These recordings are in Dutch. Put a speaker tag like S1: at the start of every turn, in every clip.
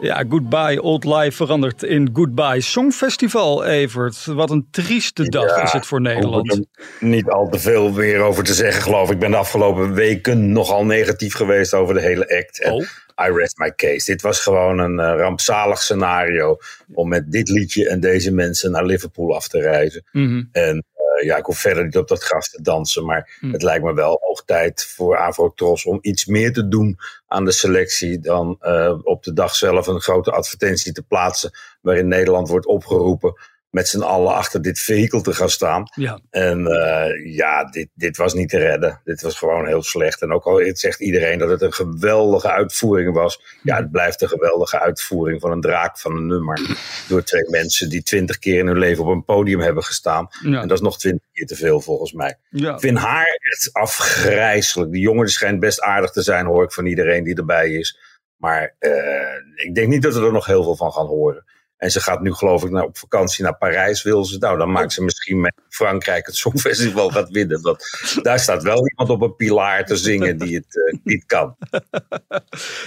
S1: Ja, Goodbye Old Life verandert in Goodbye Songfestival, Evert. Wat een trieste dag
S2: Ja,
S1: is het voor Nederland.
S2: er Niet al te veel meer over te zeggen, geloof ik. Ik ben de afgelopen weken nogal negatief geweest over de hele act.
S1: Oh.
S2: I rest my case. Dit was gewoon een eh, rampzalig scenario om met dit liedje en deze mensen naar Liverpool af te reizen.
S1: Mhm.
S2: En ja, ik hoef verder niet op dat gras te dansen, maar
S1: Hm.
S2: het lijkt me wel hoog tijd voor Avrotros om iets meer te doen aan de selectie dan eh, op de dag zelf een grote advertentie te plaatsen waarin Nederland wordt opgeroepen met z'n allen achter dit vehikel te gaan staan.
S1: Ja.
S2: En eh, ja, dit, dit was niet te redden. Dit was gewoon heel slecht. En ook al zegt iedereen dat het een geweldige uitvoering was. Ja, het blijft een geweldige uitvoering van een draak van een nummer. Door twee mensen die twintig keer in hun leven op een podium hebben gestaan.
S1: Ja.
S2: En dat is nog twintig keer te veel volgens mij.
S1: Ja.
S2: Ik vind haar echt afgrijzelijk. Die jongen schijnt best aardig te zijn, hoor ik van iedereen die erbij is. Maar eh, ik denk niet dat we er nog heel veel van gaan horen. En ze gaat nu geloof ik naar, op vakantie naar Parijs wil ze. Nou, dan maakt ze misschien met Frankrijk het Songfestival gaat winnen. Want daar staat wel iemand op een pilaar te zingen die het eh, niet kan.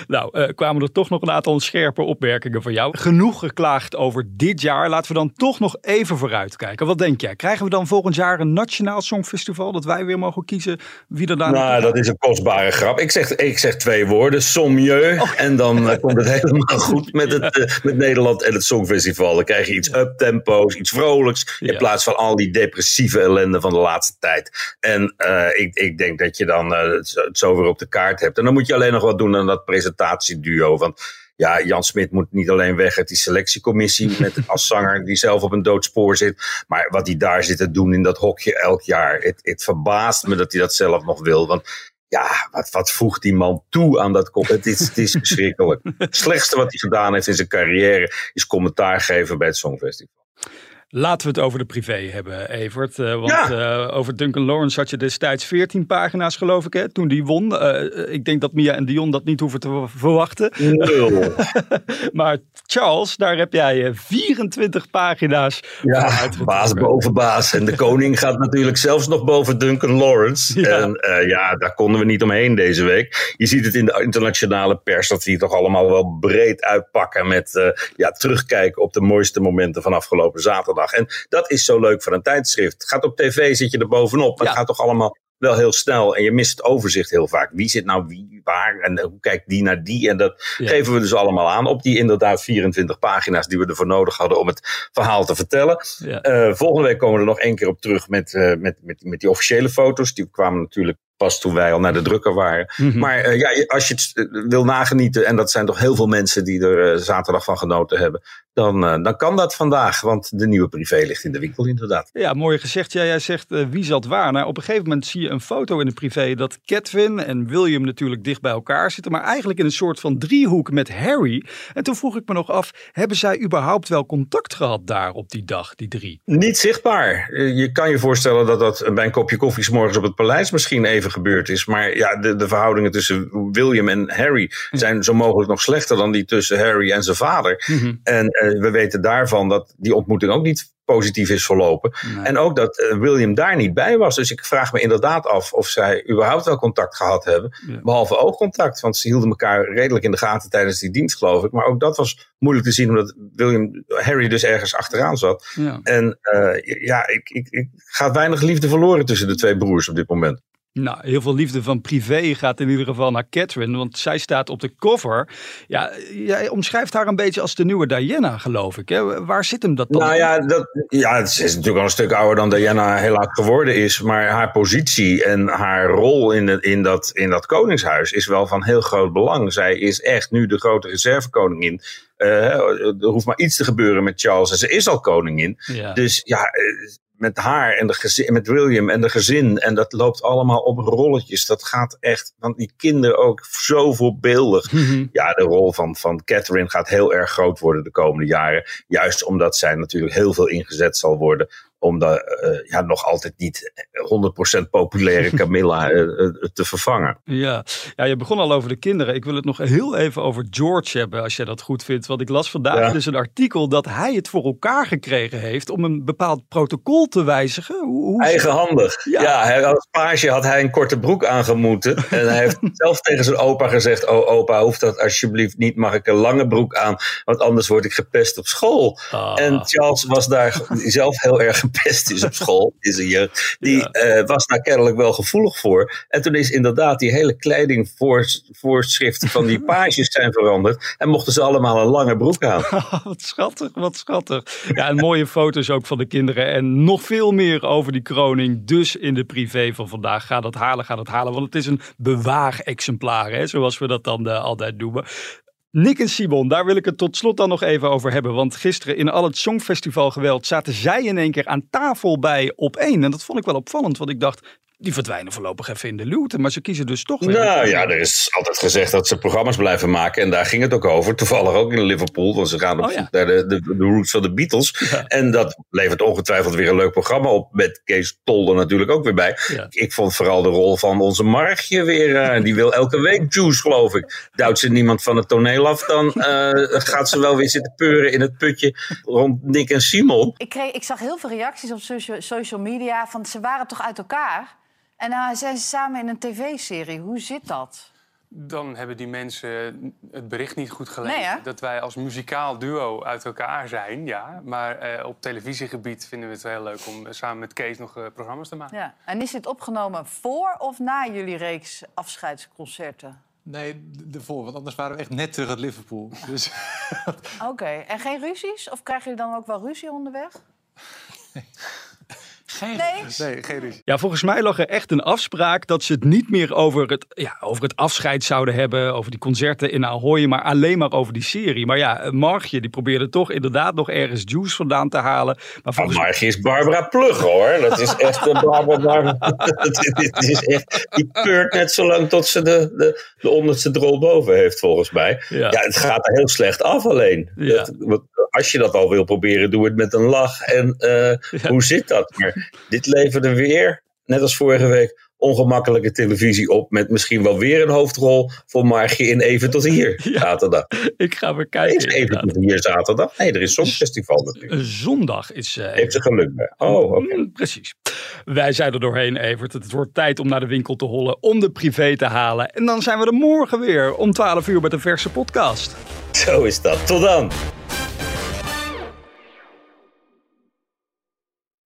S1: Nou, eh, kwamen er toch nog een aantal scherpe opmerkingen van jou. Genoeg geklaagd over dit jaar. Laten we dan toch nog even vooruitkijken. Wat denk jij? Krijgen we dan volgend jaar een nationaal songfestival? Dat wij weer mogen kiezen wie er daar
S2: Nou, dat is een kostbare grap. Ik zeg, ik zeg twee woorden, sommieu. En dan eh, komt het helemaal goed met, het, met Nederland en het Songfestival. Dan krijg je iets uptempo's, iets vrolijks.
S1: Ja.
S2: In plaats van al die depressieve ellende van de laatste tijd. En eh, ik, ik denk dat je dan eh, het, zo- het zo weer op de kaart hebt. En dan moet je alleen nog wat doen aan dat presentatieduo. Want ja, Jan Smit moet niet alleen weg uit die selectiecommissie met als zanger die zelf op een doodspoor zit. Maar wat hij daar zit te doen in dat hokje elk jaar. Het, het verbaast me dat hij dat zelf nog wil. Want ja, wat, wat voegt die man toe aan dat? Het is, het is verschrikkelijk. Het slechtste wat hij gedaan heeft in zijn carrière is commentaar geven bij het Songfestival.
S1: Laten we het over de privé hebben, Evert. Eh, want
S2: Ja.
S1: eh, over Duncan Lawrence had je destijds 14 pagina's, geloof ik, hè, toen die won. Eh, ik denk dat Mia en Dion dat niet hoeven te verwachten. Maar Charles, daar heb jij eh, 24 pagina's
S2: Ja, baas boven baas. En de koning gaat natuurlijk zelfs nog boven Duncan Lawrence.
S1: Ja.
S2: En ja, daar konden we niet omheen deze week. Je ziet het in de internationale pers dat die toch allemaal wel breed uitpakken met ja, terugkijken op de mooiste momenten van afgelopen zaterdag. En dat is zo leuk van een tijdschrift. Gaat op tv, zit je er bovenop. Maar
S1: Ja.
S2: het gaat toch allemaal wel heel snel. En je mist het overzicht heel vaak. Wie zit nou wie, waar en eh, hoe kijkt die naar die. En dat
S1: Ja.
S2: geven we dus allemaal aan op die inderdaad 24 pagina's die we ervoor nodig hadden om het verhaal te vertellen.
S1: Ja.
S2: Eh, volgende week komen we er nog één keer op terug met, eh, met, met, met die officiële foto's. Die kwamen natuurlijk pas toen wij al naar de drukker waren.
S1: Mhm.
S2: Maar eh, ja, als je het eh, wil nagenieten, en dat zijn toch heel veel mensen die er eh, zaterdag van genoten hebben, dan, dan kan dat vandaag. Want de nieuwe privé ligt in de winkel inderdaad.
S1: Ja, mooi gezegd. Ja, jij zegt wie zat waar. Nou, op een gegeven moment zie je een foto in de privé dat Catwin en William natuurlijk dicht bij elkaar zitten, maar eigenlijk in een soort van driehoek met Harry. En toen vroeg ik me nog af, hebben zij überhaupt wel contact gehad daar op die dag, die drie?
S2: Niet zichtbaar. Je kan je voorstellen dat dat bij een kopje koffie 's morgens op het paleis misschien even gebeurd is. Maar ja, de, de verhoudingen tussen William en Harry zijn zo mogelijk nog slechter dan die tussen Harry en zijn vader.
S1: Mhm.
S2: En eh, we weten daarvan dat die ontmoeting ook niet positief is verlopen.
S1: Nee.
S2: En ook dat eh, William daar niet bij was. Dus ik vraag me inderdaad af of zij überhaupt wel contact gehad hebben.
S1: Ja.
S2: Behalve oogcontact. Want ze hielden elkaar redelijk in de gaten tijdens die dienst, geloof ik. Maar ook dat was moeilijk te zien, omdat William, Harry dus ergens achteraan zat.
S1: Ja.
S2: En eh, ja, ik, ik, ik gaat weinig liefde verloren tussen de twee broers op dit moment.
S1: Nou, heel veel liefde van privé gaat in ieder geval naar Catherine, want zij staat op de cover. Ja, jij omschrijft haar een beetje als de nieuwe Diana, geloof ik. Hè? Waar zit hem dat dan?
S2: Nou ja, dat, ja, ze is natuurlijk al een stuk ouder dan Diana helaas geworden is. Maar haar positie en haar rol in, het, in, dat, in dat koningshuis is wel van heel groot belang. Zij is echt nu de grote reservekoningin. Eh, er hoeft maar iets te gebeuren met Charles en ze is al koningin.
S1: Ja.
S2: Dus ja, eh, met haar en de gezin, met William en de gezin. En dat loopt allemaal op rolletjes. Dat gaat echt, want die kinderen ook zo voorbeeldig.
S1: Mhm.
S2: Ja, de rol van, van Catherine gaat heel erg groot worden de komende jaren. Juist omdat zij natuurlijk heel veel ingezet zal worden om de uh, ja, nog altijd niet 100% populaire Camilla uh, uh, te vervangen.
S1: Ja. ja, je begon al over de kinderen. Ik wil het nog heel even over George hebben, als jij dat goed vindt. Want ik las vandaag ja. dus een artikel dat hij het voor elkaar gekregen heeft om een bepaald protocol te wijzigen. Hoe, hoe
S2: Eigenhandig. Ja. ja, hij, als page had hij een korte broek aangemoeten. en hij heeft zelf tegen zijn opa gezegd, oh opa, hoeft dat alsjeblieft niet. Mag ik een lange broek aan, want anders word ik gepest op school. Ah. En Charles was daar zelf heel erg gepest is op school, is een jeugd. Die ja. uh, was daar kennelijk wel gevoelig voor. En toen is inderdaad die hele kledingvoorschriften van die pages zijn veranderd. En mochten ze allemaal een lange broek aan.
S1: wat schattig, wat schattig. Ja, en mooie foto's ook van de kinderen. En nog veel meer over die kroning. Dus in de privé van vandaag. Ga dat halen, ga dat halen. Want het is een bewaag-exemplaar, hè, zoals we dat dan uh, altijd noemen. Nick en Simon, daar wil ik het tot slot dan nog even over hebben. Want gisteren in al het Songfestival geweld zaten zij in één keer aan tafel bij op één. En dat vond ik wel opvallend, want ik dacht, die verdwijnen voorlopig even in de luwte. Maar ze kiezen dus toch weer.
S2: Nou ja, er is altijd gezegd dat ze programma's blijven maken. En daar ging het ook over. Toevallig ook in Liverpool. Want ze gaan op
S1: Oh ja.
S2: naar de, de, de roots van de Beatles.
S1: Ja.
S2: En dat levert ongetwijfeld weer een leuk programma op. Met Kees Tol er natuurlijk ook weer bij.
S1: Ja.
S2: Ik vond vooral de rol van onze Margje weer. eh, die wil elke week juice, geloof ik. Duwt ze niemand van het toneel af, dan eh, gaat ze wel weer zitten peuren in het putje rond Nick en Simon.
S3: Ik, kreeg, ik zag heel veel reacties op social, social media van ze waren toch uit elkaar? En nou zijn ze samen in een tv-serie. Hoe zit dat?
S4: Dan hebben die mensen het bericht niet goed gelezen.
S3: Nee,
S4: dat wij als muzikaal duo uit elkaar zijn, ja. Maar eh, op televisiegebied vinden we het wel heel leuk om eh, samen met Kees nog eh, programma's te maken.
S3: Ja. En is dit opgenomen voor of na jullie reeks afscheidsconcerten?
S5: Nee, ervoor, want anders waren we echt net terug uit Liverpool. Dus
S3: Oké. En geen ruzies? Of krijgen jullie dan ook wel ruzie onderweg?
S5: geen,
S3: Nee?
S5: nee, geen ruzie.
S1: Ja, volgens mij lag er echt een afspraak dat ze het niet meer over het, ja, over het afscheid zouden hebben, over die concerten in Ahoy, maar alleen maar over die serie. Maar ja, Margje die probeerde toch inderdaad nog ergens juice vandaan te halen. Maar volgens
S2: Margje is Barbara Plug hoor. Dat is echt een Barbara. dat is, dat is echt, die peurt net zo lang tot ze de, de, de onderste drol boven heeft, volgens mij.
S1: Ja.
S2: Ja, het gaat er heel slecht af alleen.
S1: Ja.
S2: Dat- als je dat al wil proberen, doe het met een lach. En eh, hoe zit dat? Maar dit leverde weer, net als vorige week, ongemakkelijke televisie op. Met misschien wel weer een hoofdrol voor Margje in Even tot hier
S1: Ja.
S2: zaterdag.
S1: ik ga weer
S2: Is
S1: kijken.
S2: Even
S1: inderdaad.
S2: tot hier zaterdag? Nee, er is Songfestival natuurlijk.
S1: Een Zondag is. eh,
S2: Heeft ze geluk bij. Oh, oké.
S1: Mm, Precies. Wij zijn er doorheen, Evert. Het wordt tijd om naar de winkel te hollen, om de privé te halen. En dan zijn we er morgen weer om 12 uur met een verse podcast.
S2: Zo is dat. Tot dan.